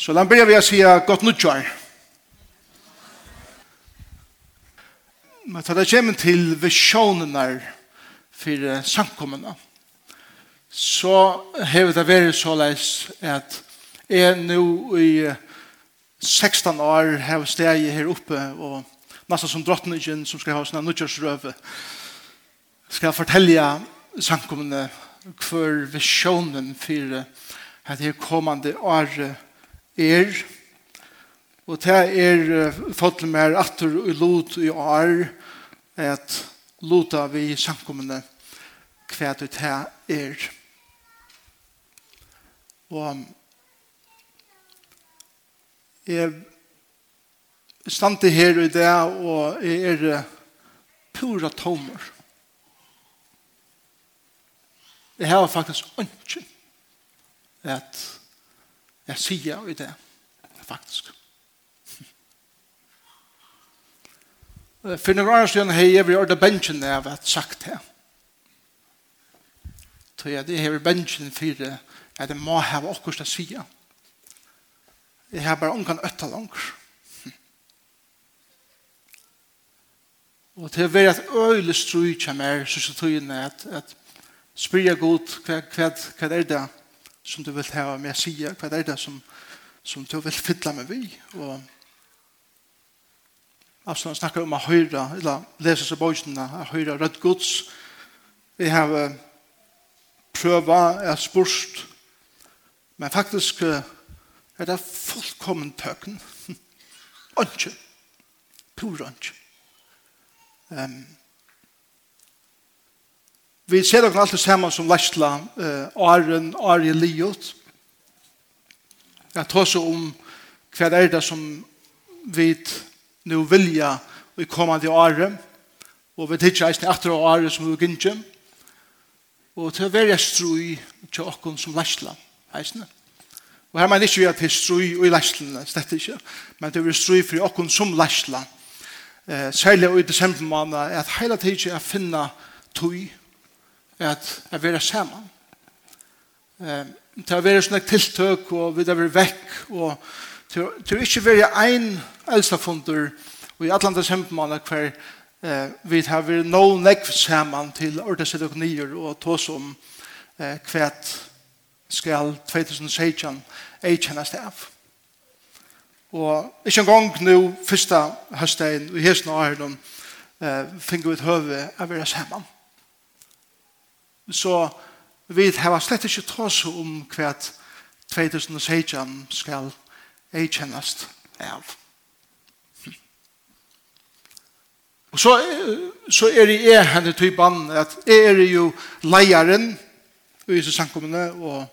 Så la börja vi att säga gott nytt år. Men tar det kommer till visionerna för samkommande. Så har det vært så leis at jeg nå i 16 år har steg her oppe og nesten som drottningen som skal ha sånne nødgjørsrøve skal fortelle samkommende hver visjonen for at det kommende året er, og det er fått mer atter og lot i år, at lota vi samkommende hva det er. Og jeg stande her i det, og jeg er pura tomer. Jeg har faktisk ønsken at jeg sier i det, faktisk. For noen år siden har jeg vært bensjen jeg har sagt det. Så jeg har vært bensjen for at jeg må ha akkurat å si. Jeg har bare omgang øtta langt. Og til å være et øyelig strøy kommer, så tror jeg at, at spyrer jeg godt hva, hva, hva er det som du vil ha med å si? hva er det som, som du vil fylle med vi, og Altså han snakker om å høre, eller lese seg bøysene, å høre rødt gods. Vi har prøva, jeg har spørst, men faktisk er det fullkommen tøkken. Ønske. Pur ønske. Um, Vi ser dere alltid sammen som Læsla, uh, Aren, Ari Liot. Jeg tar så om hva er det som vi nå vilja i kommande året. Og vi tidser eisen etter året som vi gynnser. Og til å være strøy til åkken som Læsla, eisne. Og her mener ikke vi at det er strøy i Læsla, slett ikke. Men det er strøy for åkken som Læsla. Eh, særlig i desember måned er at hele tiden er finne tøy at jeg vil være sammen. Det har vært sånne tiltøk, og vi har vært vekk, og det har ikke vært en eldstafunder, og i alle andre kjempemaner hver eh, vi har vært noen nekv sammen til ordet og nyer, og tås om eh, hvert skal 2016 ei kjennes det av. Og ikke en gang nå, første høsten, og hesten av her, eh, finner vi et høve av å være sammen så vi har slett ikke tås om hva 2016 skal eikjennast av. Og så, så er det jeg henne typen at jeg er jo leieren i disse samkommende og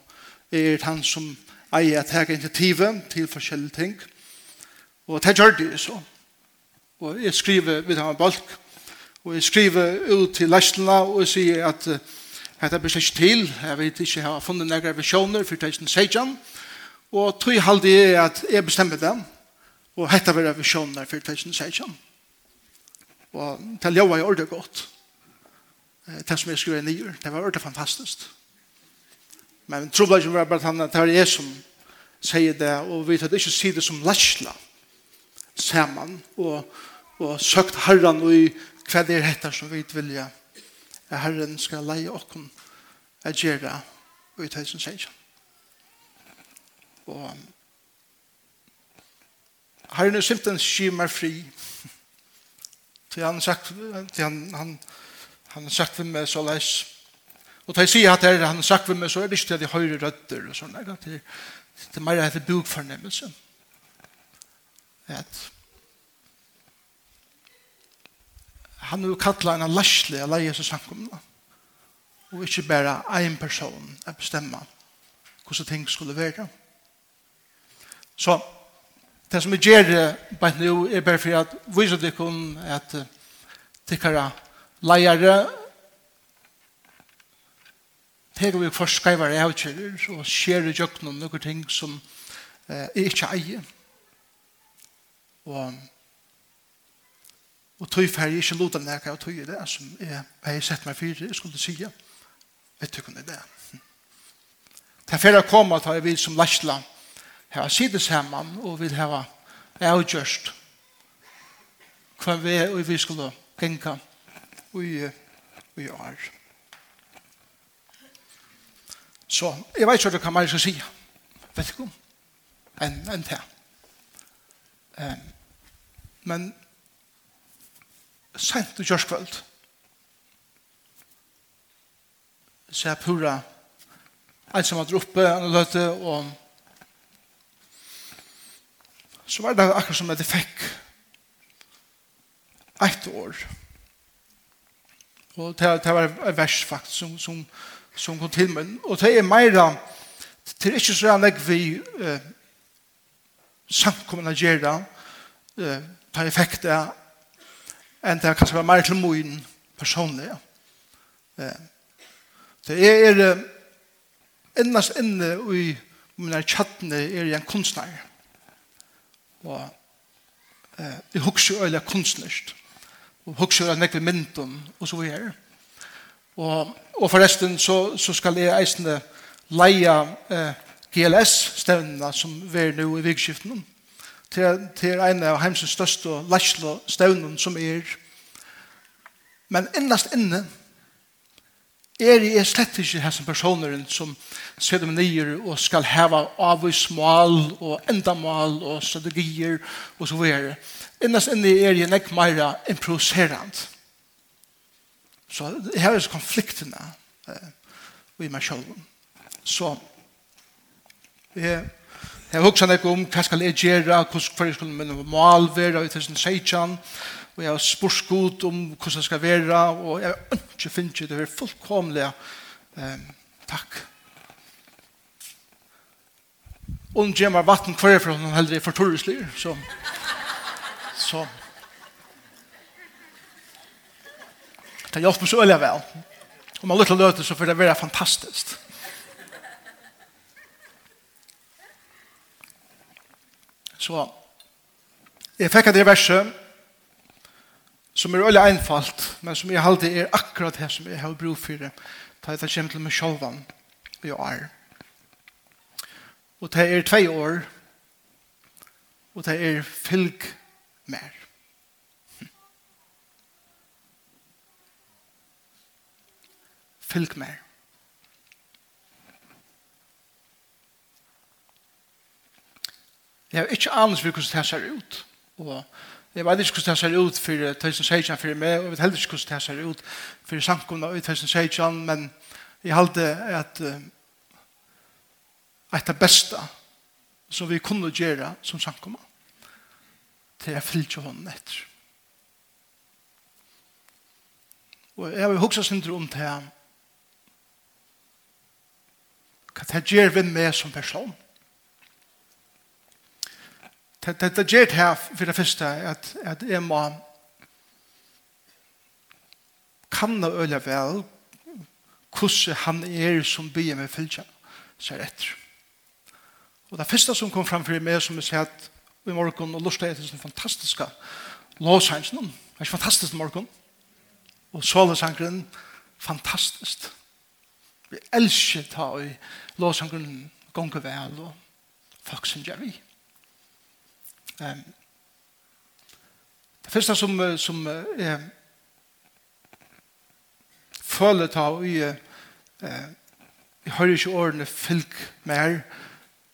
jeg er han som eier at jeg initiativet til forskjellige ting. Og det gjør det så. Og jeg skriver, vi tar en balk, og jeg skriver ut til lærslene og jeg sier at uh, Hetta blir slik til, jeg vet ikke, jeg har funnet nægre visjoner for 2016, og tog halde jeg at jeg bestemmer dem, og hetta blir visjoner for 2016. Og det ljóa jeg ordet godt. Det som jeg skrev nyer, det var ordet fantastisk. Men trobladjen var bare at det var jeg som sier det, og vi tar ikke si det som lasla, saman, og, og søkt herren og i hva det er dette som vi vilja at Herren skal leie okken at gjøre i 2016. Og Herren er simpelthen skymer fri. Til han sagt, til han, han, han har sagt for meg så leis. Og til jeg sier at er, han har sagt for meg så er det ikke til at jeg høyre rødder og sånn. Det er mer at det er. At han har kallat en läslig av Jesus samkomna. Og ikke bare en person er bestemma hvordan ting skulle være. Så det som vi gjør bare nå er bare for at vi så det kun at tikkere leiere tegur vi først skriver i avkjører og skjer i jøkken om noen ting som eh, ikke eier. Og Og tog fer jeg ikke lot av nekka, og tog i det som jeg har sett meg fyrir, jeg skulle sige, vet du kunne det. Det fer jeg kom at jeg vil som lasla, jeg har sitte sammen, og vil hava avgjørst hva vi er, og vi skulle genka i, i år. Så jeg vet ikke hva man skal si, vet du, enn en det. Um, men sent og kjørskvöld. Så jeg pura ensam at roppe og løte og så var det akkurat som at jeg fikk ett år. Og det, det var et vers faktisk som, som, som kom til meg. Og det er meira det er ikke så jeg vi eh, samkommende gjør gjerne eh, tar effekt av enn det kanskje var mer til moen personlig. Det er innast inne i mine kjattene er jeg en kunstner. Og jeg husker øyelig kunstnerst. Og husker øyne nekve mynden og så videre. Og, og forresten så, så skal jeg eisende leie eh, GLS-stevnene som vi er nå i vikskiftene til, til en av heimsens største lærslo stevnen som er. Men innast inne er jeg slett ikke hessen personer som ser dem nye og skal heve avvismål og endamål og strategier og så videre. Innast inne er jeg nek meira improviserand. Så her er konfliktene eh, i meg selv. Så jeg Jeg har husker ikke om hva skal jeg gjøre, hvordan skal min mal være i 2016, og jeg har spørst god om hvordan jeg skal være, og jeg har ikke finner det det er fullkomlig. Um, takk. Og jeg har vatten hver for noen heldre for torreslier, så... så. Det hjelper så øyelig vel. Om man lytter løte, så får det være fantastisk. Så jeg fikk det verset som er veldig einfalt, men som jeg alltid er akkurat det som jeg har brug for det. Da jeg kommer til meg selv i år. Og det er tve år, og det er fylg mer. Fylg mer. Jeg har ikke anelse for hvordan det ser ut. Og jeg vet ikke hvordan det ser ut for 2016 for meg, og jeg vet heller ikke hvordan det ser ut for samkomna i 2016, men jeg halte at et av beste som vi kunne gjøre som samkomna til jeg fyllte hånden etter. Og jeg vil huske sin om til hva det gjør vi med som person. Mm det det gjør det her for det første at, at jeg må kan det øye vel hvordan han er som byer med fylkja ser etter. Og det første som kom fram for meg som jeg sier at i morgen og lortet etter sånn fantastiske låsangen. Det er fantastisk i morgen. Og sålesangren, fantastisk. Vi elsker ta i låsangren gonger vel og folk som gjør vi. Det første som, som jeg føler ta og jeg, jeg hører ikke årene fylk mer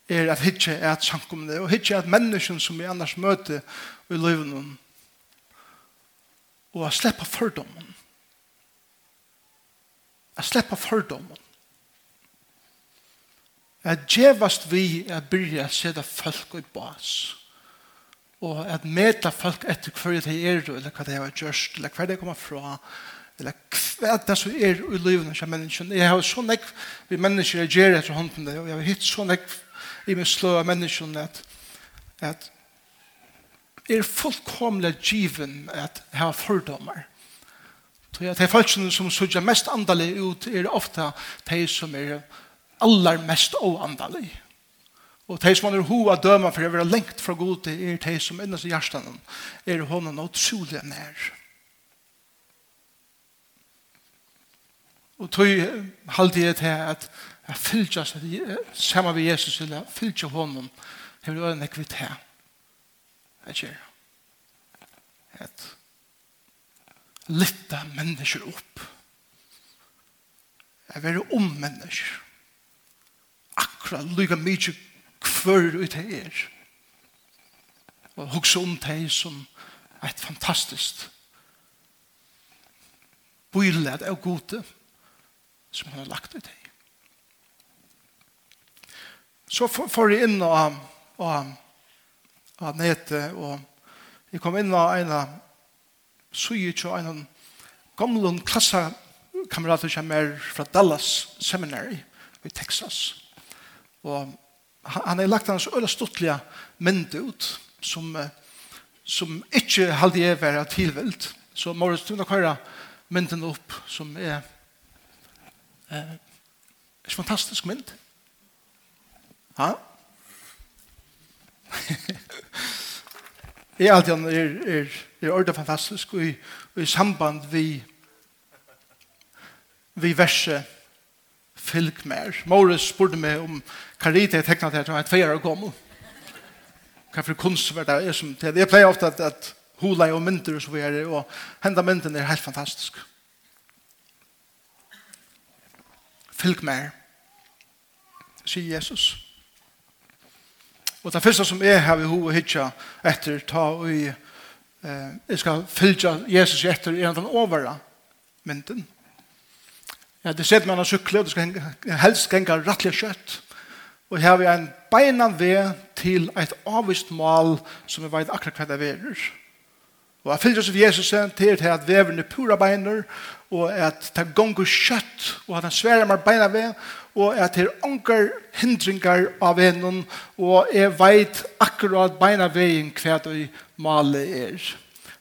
er at hitje er at sankumne og hitje er at mennesken som vi annars møter i livet og at sleppa fordommen. At sleppa fordommen. At djevast vi er byrja at seta folk i bas og at meta folk etter hver det er, eller hva det har gjørst, eller hva det kommer fra, eller hva det er som er i livet av menneskene. Jeg har så nekk vi mennesker jeg gjør etter hånden det, og jeg har hitt så nekk i min slå av menneskene at, at er fullkomlig given at jeg har fordommer. Så jeg tar folk som sørger mest andelig ut, er ofte de som er aller mest oandelige. Og de som er hoa døma for å være lengt fra god til er de som innes i hjertan er hånden utrolig nær. Og tog halde jeg til at jeg fylgja sammen med Jesus eller fylgja hånden jeg vil øyne kvitt her. Jeg gjør at lytta mennesker opp. Jeg vil om mennesker. Akkurat lykke mye kvør ut her. Og hukse om det som et fantastisk bøylet av gode som han har lagt ut her. Så får jeg inn og, og, og nete og jeg kom inn og en av suje til en gamle klassekamerater som er fra Dallas Seminary i Texas. Og han har lagt hans øyla stortliga mynd ut som, som ikke halde jeg være tilvilt. Så Moritz, du nok høyre mynden opp som er eh, en fantastisk mynd. Ja? jeg er alltid er, er, er ordet fantastisk og i, og i samband vi vi verset fylg mer. Morris spurte meg om karite rite jeg tekna til at jeg var tveir år gammel. Hva for kunst var det er som til. Jeg pleier ofte at, at hula og mynter og så videre, og henda mynten er helt fantastisk. Fylg mer, sier Jesus. Og det første som jeg har i ho hitja etter, ta og i, eh, jeg skal fylgja Jesus etter, er den overa mynten. Ja, det sitter man en sykle, og det skal helst genga rattelig kjøtt. Og her har vi en beina ved til et avvist mal som vi vet akkurat hva det er. Og jeg fyller oss av Jesus til til at veveren er pura beiner, og at det gonger kjøtt, og at han sverer meg beina ved, og at det er onker hindringar av henne, og jeg vet akkurat beina veien hva det malet er.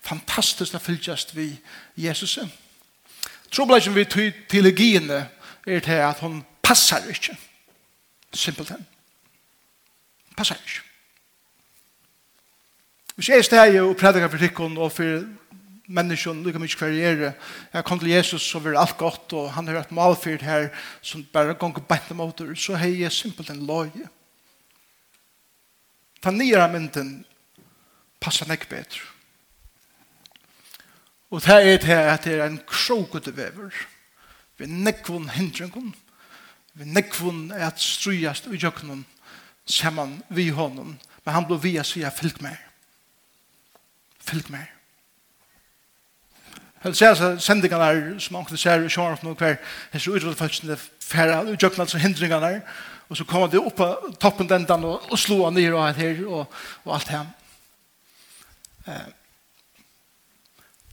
Fantastisk å fyllest vi Jesusen. Trobladjen vi teologiene er til at hun passar ikke. Simpelthen. Passar ikke. Hvis jeg er steg og prædikar for tikkun og for menneskjon lukka mykje kvarriere, jeg kom til Jesus så var alt godt og han har vært malfyrt her som bare gong og bænta motor, så hei jeg simpelthen loje. Ta nyere mynden passar nek betre. Og det er det at det er en krokete vever. Vi nekvun hindringen. Vi nekvun er at strujast i jøkkenen saman vi honom. Men han blir vi a sige, fylg meg. Fylg meg. Helt ser seg sendingene som anker ser i sjåren for noen hver, hver utrød følelsen det færre, og jøkken altså hindringene der, og så kommer de opp på toppen den dagen og, og slår han ned og her og, og alt her. Eh,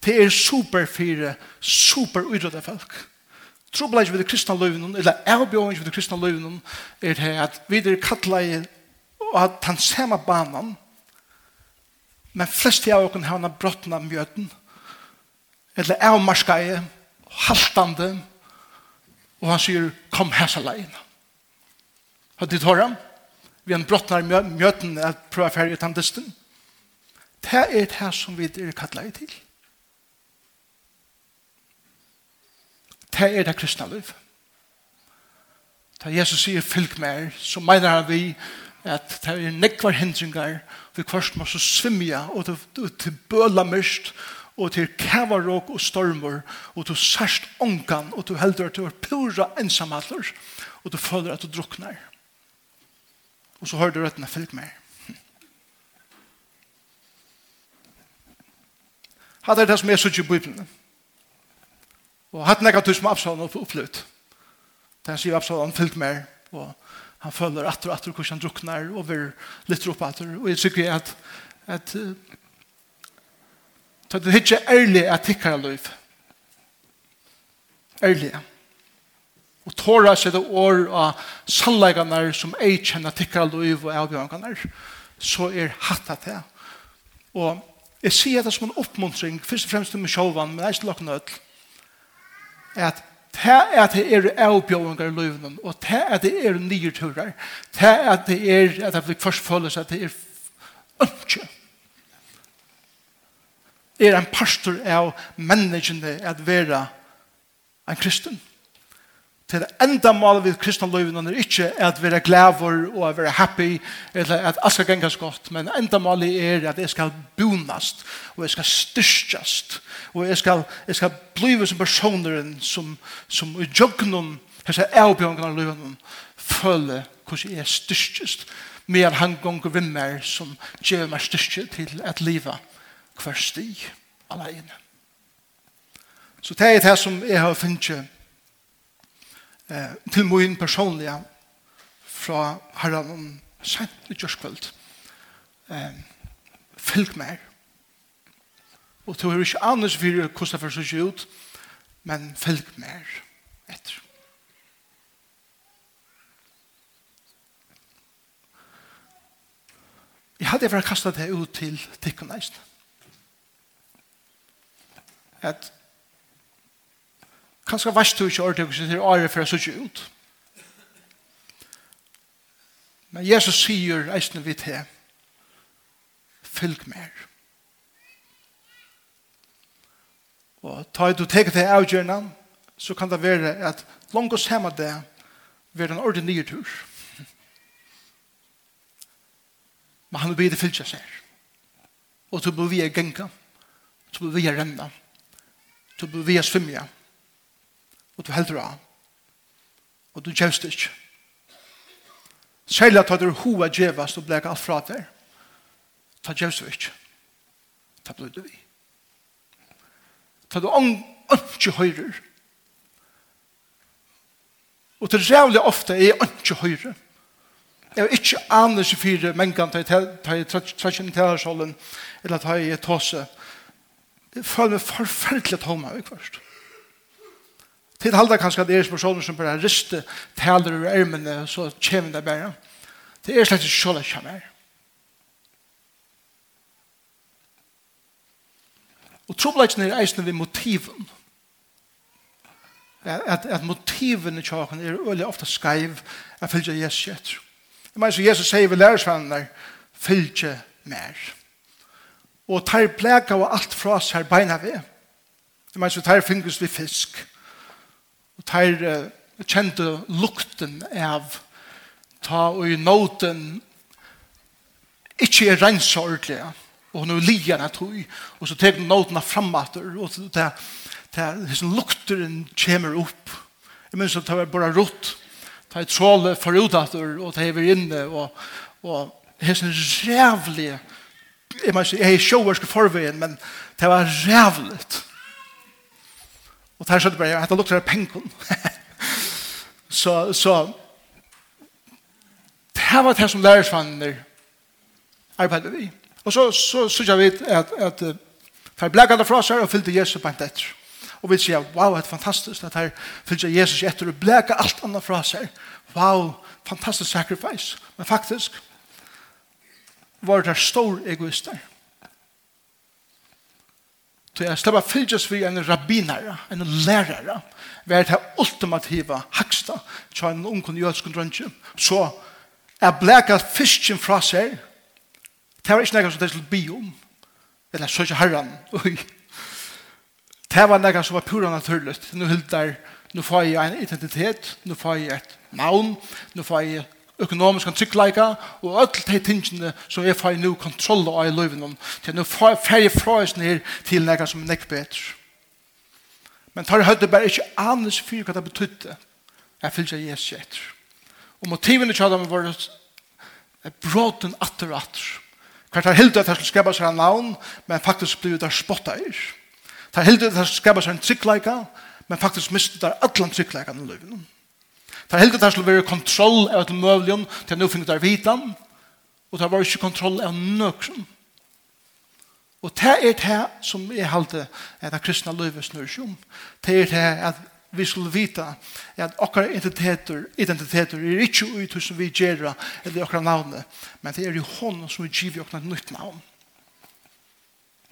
Det er super fire, super utrydde folk. Trobla ikke ved det kristne løvnen, eller avbjøring ikke ved det kristne løvnen, er det at vi er kattla og at han ser med banen, men flest av oss har han brotten av mjøten, eller avmarska i, haltande, og han sier, kom her så leien. Har du tar han, vi har brotten av mjøten, at prøve ferdig utan dysten. Det er det som vi er kattla i til. Det er det kristne liv. Da Jesus sier, fylg mer, så mener han vi at det er nekvar hindringar vi kvart må så svimja og til bøla mist og til kavarok og stormor og til sørst ångan og til heldur at du er pura ensamhaller og du føler at du druknar. Og så hører du røttene fylg mer. Hatt er det som er så i Bibelen. Og hatt nekka tur som Absalom og Det Der sier Absalom fyllt mer, og han følger atter og atter hvordan han druknar og vil litt opp atter. Og jeg tykker at, at Så det er ikke ærlig at tikkere liv. Ærlig. Og tåra seg det år av sannleggene som ei kjenner tikkere liv og avgjørende, så er hatt av det. Og jeg sier det som en oppmuntring, først og fremst til meg sjåvann, men jeg er ikke lagt nødt at det er at det er avbjøringer i løvnen, og det er at det er nye turer, det er at det er at det blir først føles at det er ønske. Er en pastor av menneskene at være en kristen til det enda målet ved kristne løyven er ikke at være glæver og at være happy eller at alt skal gengas godt men enda målet er at jeg skal bonast og jeg skal styrstjast og jeg skal, jeg skal blive som personeren som, som i jøgnen her sier jeg av løyven føle hvordan jeg er styrstjast mer han gonger vimmer som gjør meg styrstjast til at livet hver sti alene så det er det som jeg har finnet eh, til min personlige fra herren om sent i kjørskvöld. Eh, fylg meg Og til å høre ikke annars for hvordan det ser ut, men fylg meg etter. Jeg hadde vært kastet det ut til tikkene. At Kanskje vers du ikke ordentlig til til året for å så ut. Men Jesus sier eisne vi til fylg mer. Og ta du teker til avgjørende, så kan det være at langt oss hjemme det være en ordentlig tur. Men han vil bli det fylg seg. Og så blir vi genka. Så blir vi renne, Så blir vi svimja og du heldur av. Og du kjevst ikke. Særlig at du hova djevast og blek alt fra der. Ta kjevst du ikke. Ta blod du vi. Ta du ång ikke høyrer. Og til rævlig ofte er jeg ikke høyrer. Jeg er ikke aner seg fire mengan til jeg trekken til her eller til i tåse. Jeg føler meg forferdelig tommer, ikke først. Tid halda kanskje at det er personer som bare riste taler ur ermene, så kommer det bare. Det er slett ikke så lett kommer. Og trobladjen er eisende ved motiven. At, at motiven i tjaken er veldig ofte skreiv at fylgje Jesus etter. Det mener så Jesus sier ved lærersvennene fylgje mer. Og tar pleka og alt fra seg beina ved. Det mener så tar fingres ved fisk tar kjente lukten av ta og i noten ikke er rensa ordentlig og nå lier lian at og så tar noten av framater og det er liksom lukten kommer opp. Jeg minns at det var bare rått ta i tråle forutater og ta i inne og, og det er sånn rævlig jeg må si jeg er sjåverske forveien men det var rævligt. Og der skjønte bare, dette lukter av pengen. så, så, det var det som lærersvanner arbeidde vi. Og så, så så jeg vi at, at, at de ble galt fra seg og fylte Jesus på en etter. Og vi sier, wow, det er fantastisk at de fylte Jesus etter og ble alt annet fra seg. Wow, fantastisk sacrifice. Men faktisk var det stor egoister. Så jeg slipper fylgjøs vi en rabbinare, en lærare, vært det ultimativa haksta, så en ung jødsk drøntje. Så jeg bleka fisken fra seg, det var ikke nekka som det skulle bi om, eller så ikke herran, ui. Det var nekka som var pura naturligt, nu hildar, nu får jeg en identitet, nu får jeg et navn, nu får jeg økonomisk tryggleika og alle de tingene som jeg får nå kontroll av i løyven til nå fer jeg fra oss ned til noe som er nekk bedre. Men tar høyde bare ikke anes fyr hva det betydde jeg fylgjer Jesus etter. Og motivene til dem var bråten atter og atter. Hvert tar hildet at det skulle skrepa seg en navn, men faktisk blir det spotta er. Tar har at det skulle skrepa seg en tryggleika, men faktisk mistet det allan tryggleikan i løyven. Det heldig det skulle være kontroll av et møvlion til at nå finner der vitan, og det var ikke kontroll av nøkron. Og det er det som er halte at det kristne livet snur seg om. Det er det at vi skulle vite at okkar identiteter, identiteter er ikke ut som vi gjør eller okkar navnet, men det er jo hånden som vi giver okkar nytt navn.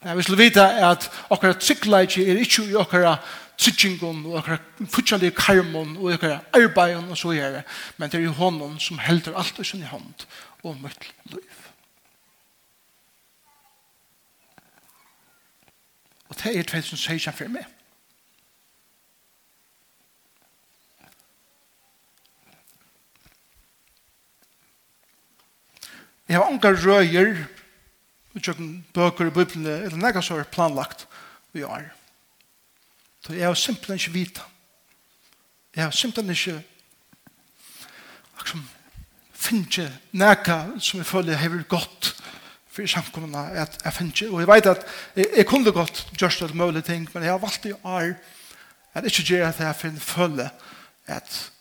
Ja, vi skulle vite at okkar tryggleik er ikke i okkara tryggingen og akkurat fortsalige karmen og akkurat arbeiden og så gjør. Men det er jo hånden som helder alt i sin hånd og mitt liv. Og det er det som sier seg for meg. Jeg har unga røyer, utsjøkken bøker i Bibelen, eller nega så er planlagt vi er. Så jeg har simpelthen ikke vita. Jeg har simpelthen ikke liksom, finne næka som jeg føler jeg har godt for samkommende at jeg finner ikke. Og jeg vet at jeg, jeg kunne godt gjørst et mulig ting, men jeg har valgt i år at ikke gjør at jeg finner føle at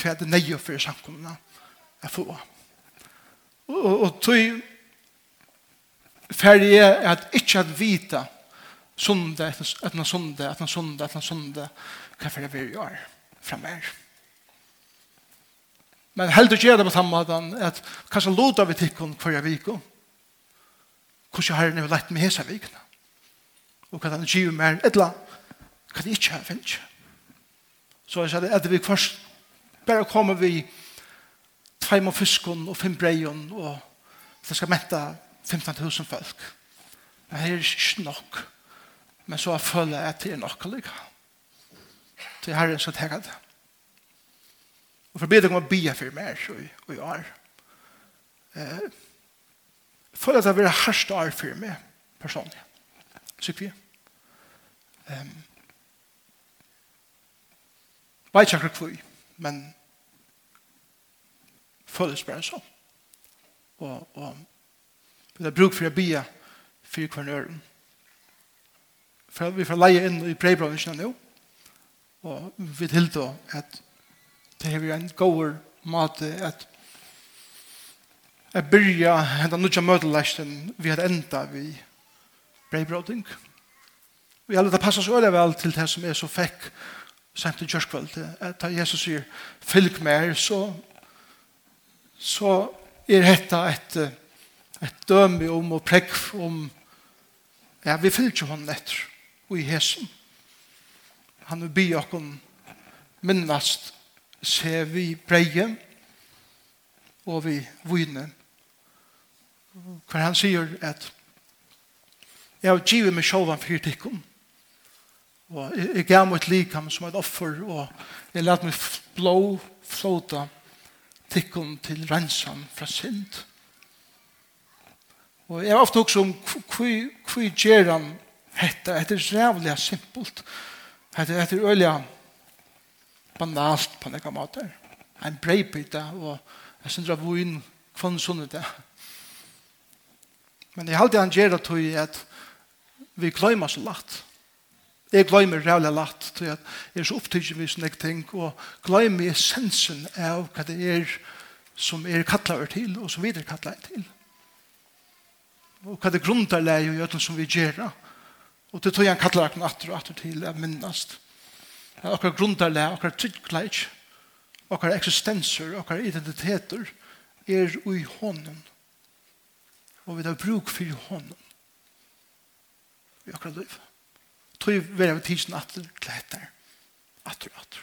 hva er det nøye for samkommende jeg får. Og, og, og tog ferdig er at ikke at vita Sunde, etna sunde, etna sunde, etna sunde. Hva fyrir vi gjør framver? Men heldur gjør det på samme måten at kanskje loda vi tikkun hver viko. Hvordan herren er lett med hesa vikna. Og hva han gjør mer etla hva det ikke er finnes. Så jeg sa det, at vi først bare kommer vi tveim og fiskun og fem breion og det skal menta 15.000 folk. Men her er ikke nok. Men så føler jeg at det er nok lykke. Til Herren så tenker det. Og for bedre kommer å bia for mer så i år. Jeg føler at det er være hørst år for meg personlig. Sykker vi. Um, Vet ikke akkurat hvor, men føles bare sånn. Og, og det er bruk for å bia for hver hverandre for vi får leie inn i preibransjen nå, og vi til da at det er en god måte at jeg byrja hentan nødja møtelesjen vi har enda vi prebrannelsen. Vi har lett å passe oss øyne vel til det som jeg så fikk sent i kjørskveld, at da Jesus sier, fylg mer, så, så er dette et, et døme om og prekk om, ja, vi fylg ikke hånden etter og i hesen. Han vil be okken minnast se vi breie og vi vune. For han sier at jeg har givet meg sjåvan for tikkun og jeg gav meg et likam som et offer og jeg lät meg blå flåta tikkum til rensan fra synd. Og jeg har ofte også om hva gjør han Hetta, hetta er rævlig simpelt. Hetta, hetta er øyelig banalt på nekka måter. En breibita og jeg synes av vun kvann sunnet det. Men jeg halte han gjerra tog at vi gløymer så lagt. Jeg gløymer rævlig lagt tog at jeg er så opptidgjig vi sånne ting og gløymer essensen av hva det er som er kattlaver til og som vi er til. Og hva det grunntar leie og gjøtlen som vi gjerra. Og Og det tog han kallar akkurat atter og atter til å minnast. Det er akkurat grundarle, akkurat tryggleik, akkurat eksistenser, akkurat identiteter er ui hånden. Og vi har bruk for hånden. Vi akkurat liv. Tog vi av tidsen atter, kletter, atter og atter.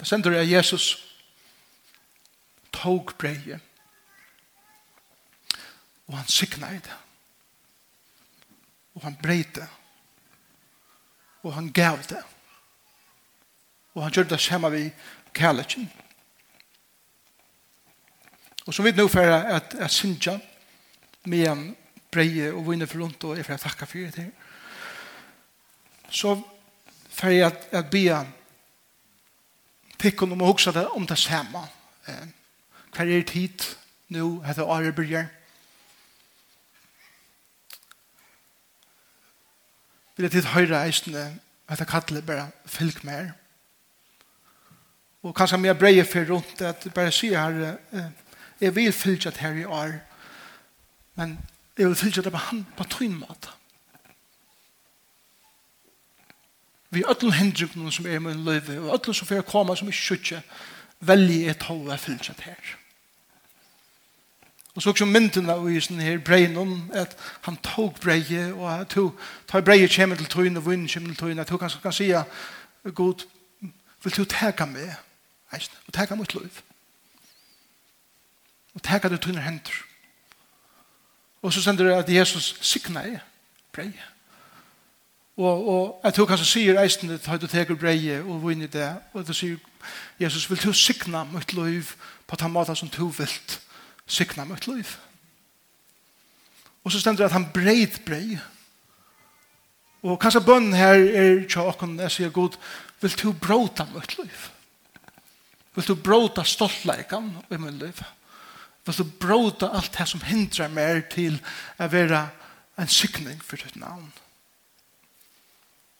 Da sender jeg Jesus tog breie Og han sykna i det. Og han breit det. Og han gav det. Og han gjør det samme vi kærlighet. Og så vidt nå for at, jeg synes Sintja med en breie og vinner for rundt og jeg får takke for det. Så får jeg at, at be tikkene om å huske det om det samme. Eh, hver er tid nå, heter Are Byrger. vil jeg til høyre eisene jeg kattelet bare fylk mer. Og kanskje mer breie for rundt at bare sier her eh, jeg vil fylke det her i år men jeg vil fylgja det på han på tøyn måte. Vi er öllum hendriknum som er med en løyve og ødelen som får komme som er kjutje velje et å fylke det her. Og så også mynden av i sånne her breien at han tog breie, og at to, tar breie kommer til tøyen, og vinn kommer til tøyen, at hun kan, kan si, god, vil du teka meg? Eisen, og teka mot liv. Og teka det tøyner hender. Og så sender det at Jesus sikna i breie. Og, og at hun kanskje sier eisen, at du teker breie, og vinn det, og du sier, Jesus, vil du sikna mot liv på den måten som du vilt? sikna møtt liv. Og så stender det at han breit brei. Og kanskje bønnen her er tja okken, jeg sier god, vil du bråta møtt liv? Vil du bråta stoltleikan i min liv? Vil du bråta alt det som hindrar meg til å være en sikning for ditt navn?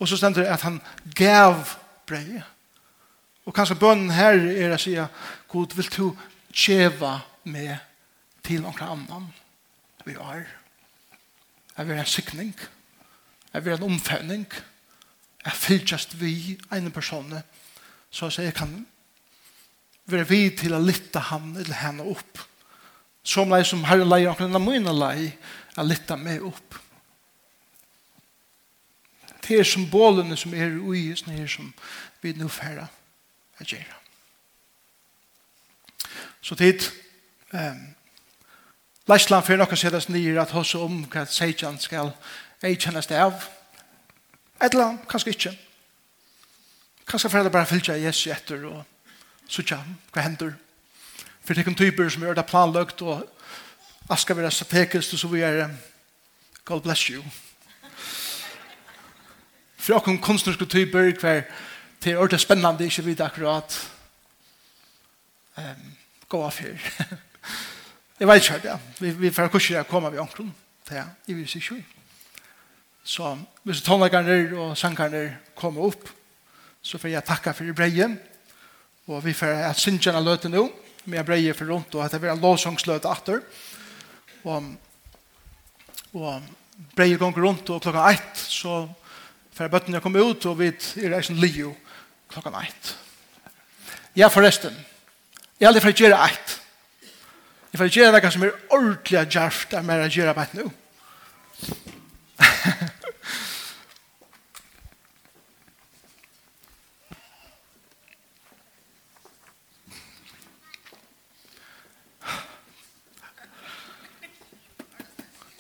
Og så stender det at han gav brei. Og kanskje bønnen her er å sier, god, vil du tjeva meg til noen annan vi er. Jeg vil en sikning. Jeg vil en omfødning. Jeg fylltjast vi en person så at jeg kan være vi til å lytte ham eller henne opp. Som lei som herre lei og denne mine lei er lytte meg opp. Det er symbolene som er ui som er som vi nå færre er gjerne. Så tid um, Læsland fyrir nokka sætast nýr at hossa om hva Seijan skal eitkjennast av. Etla, kanskje ikkje. Kanskje fyrir det bare fylgja Jesu etter og sutja hva hendur. Fyrir tekken typer som gjør det planløgt og aska vera strategisk og så vi er God bless you. Fyrir okkur kunstnerske typer hver til ordet spennande ikkje ikke akkurat um, gå av her. Jeg vet ikke, ja. Vi, vi får kurser jeg kommer ved omkron. Det er vil si ikke. Så hvis tonleggerne og sangerne kommer opp, så får jeg takka for breien. Og vi får at synkjene løte nå, med breie for rundt, og at det blir en lovsangsløte atter. Og, og breie gonger rundt, og klokka ett, så får bøttene komme ut, og vi er en lio klokka ett. Ja, forresten. Jeg har aldri fått gjøre ett. Jeg får gjøre noe som er ordentlig djerft av mer å gjøre bare nå.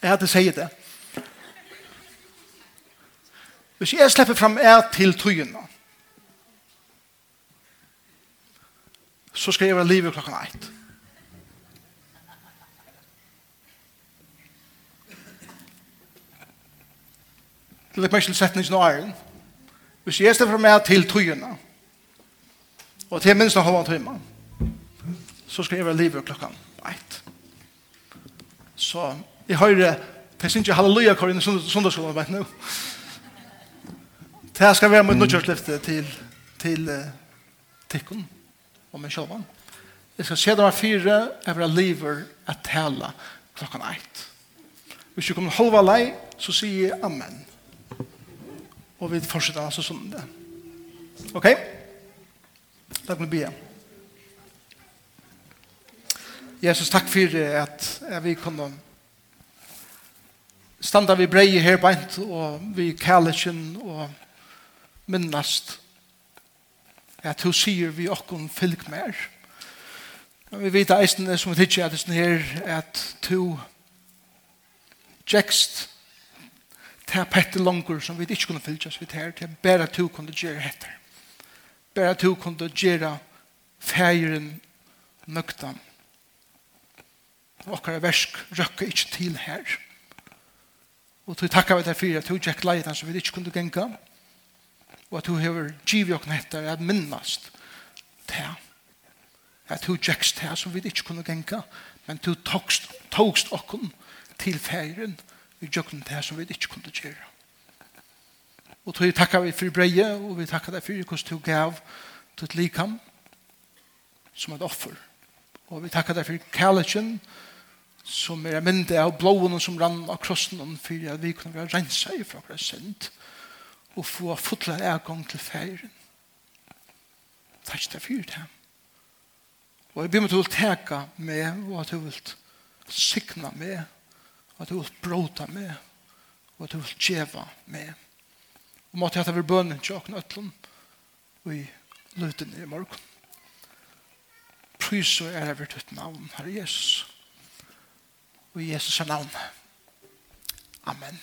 Jeg hadde sier det. Hvis jeg slipper fram er til tøyene, så skal jeg være livet klokken 1. til det mest setningen av æren. Hvis jeg stedet stemmer meg til tøyene, og til minst av halvann tøyma, så skal jeg være livet klokkan eit. Så jeg hører, det synes ikke halleluja kvar inn i sundagsskolen, men nå. Det skal være mitt nødgjørslifte til, til uh, tikkun og min sjølvan. Jeg skal se dem fire, jeg vil ha livet å tale klokkan eit. Hvis du kommer halva lei, så sier jeg amen. Og vi fortsetter altså sånn det. Ok? Takk kan vi be. Jesus, takk for at, at vi kunne standa vi brei her beint og vi kallesjen og minnast at du sier vi okkon fylg mer. Vi vet eisen som vi tidsja at det er at du jekst ta pette langer som vi ikke kunne fylle oss vidt her, til bare to kunne gjøre etter. Bare to kunne gjøre feiren nøktan. Okkara versk røkker ikke til her. Og tog takka vi derfor at du gikk leiden som vi ikke kunne genga, og at du har givet oss etter at minnast til at du gikk til som vi ikke kunne genga, men du togst, togst oss til feiren nøktan vi gjøkken det som vi ikke kunne gjøre. Og tog takka vi for breie, og vi takka deg for hvordan du gav til likam som et offer. Og vi takka deg for kærlighet som er myndig av blåene som rann av krossen for at vi kunne være rensa i fra hver synd og få fotla egang til feiren. Takk deg for det. Og jeg begynner til å teka med og at du vil sikna med og at du vil bråta med, og at du vil tjeva med. Og måtte jeg ta ved bønnen til åkne øtlen, og i løten i morgen. Prys og ære ved ditt navn, Herre Jesus. Og i Jesus' er navn. Amen.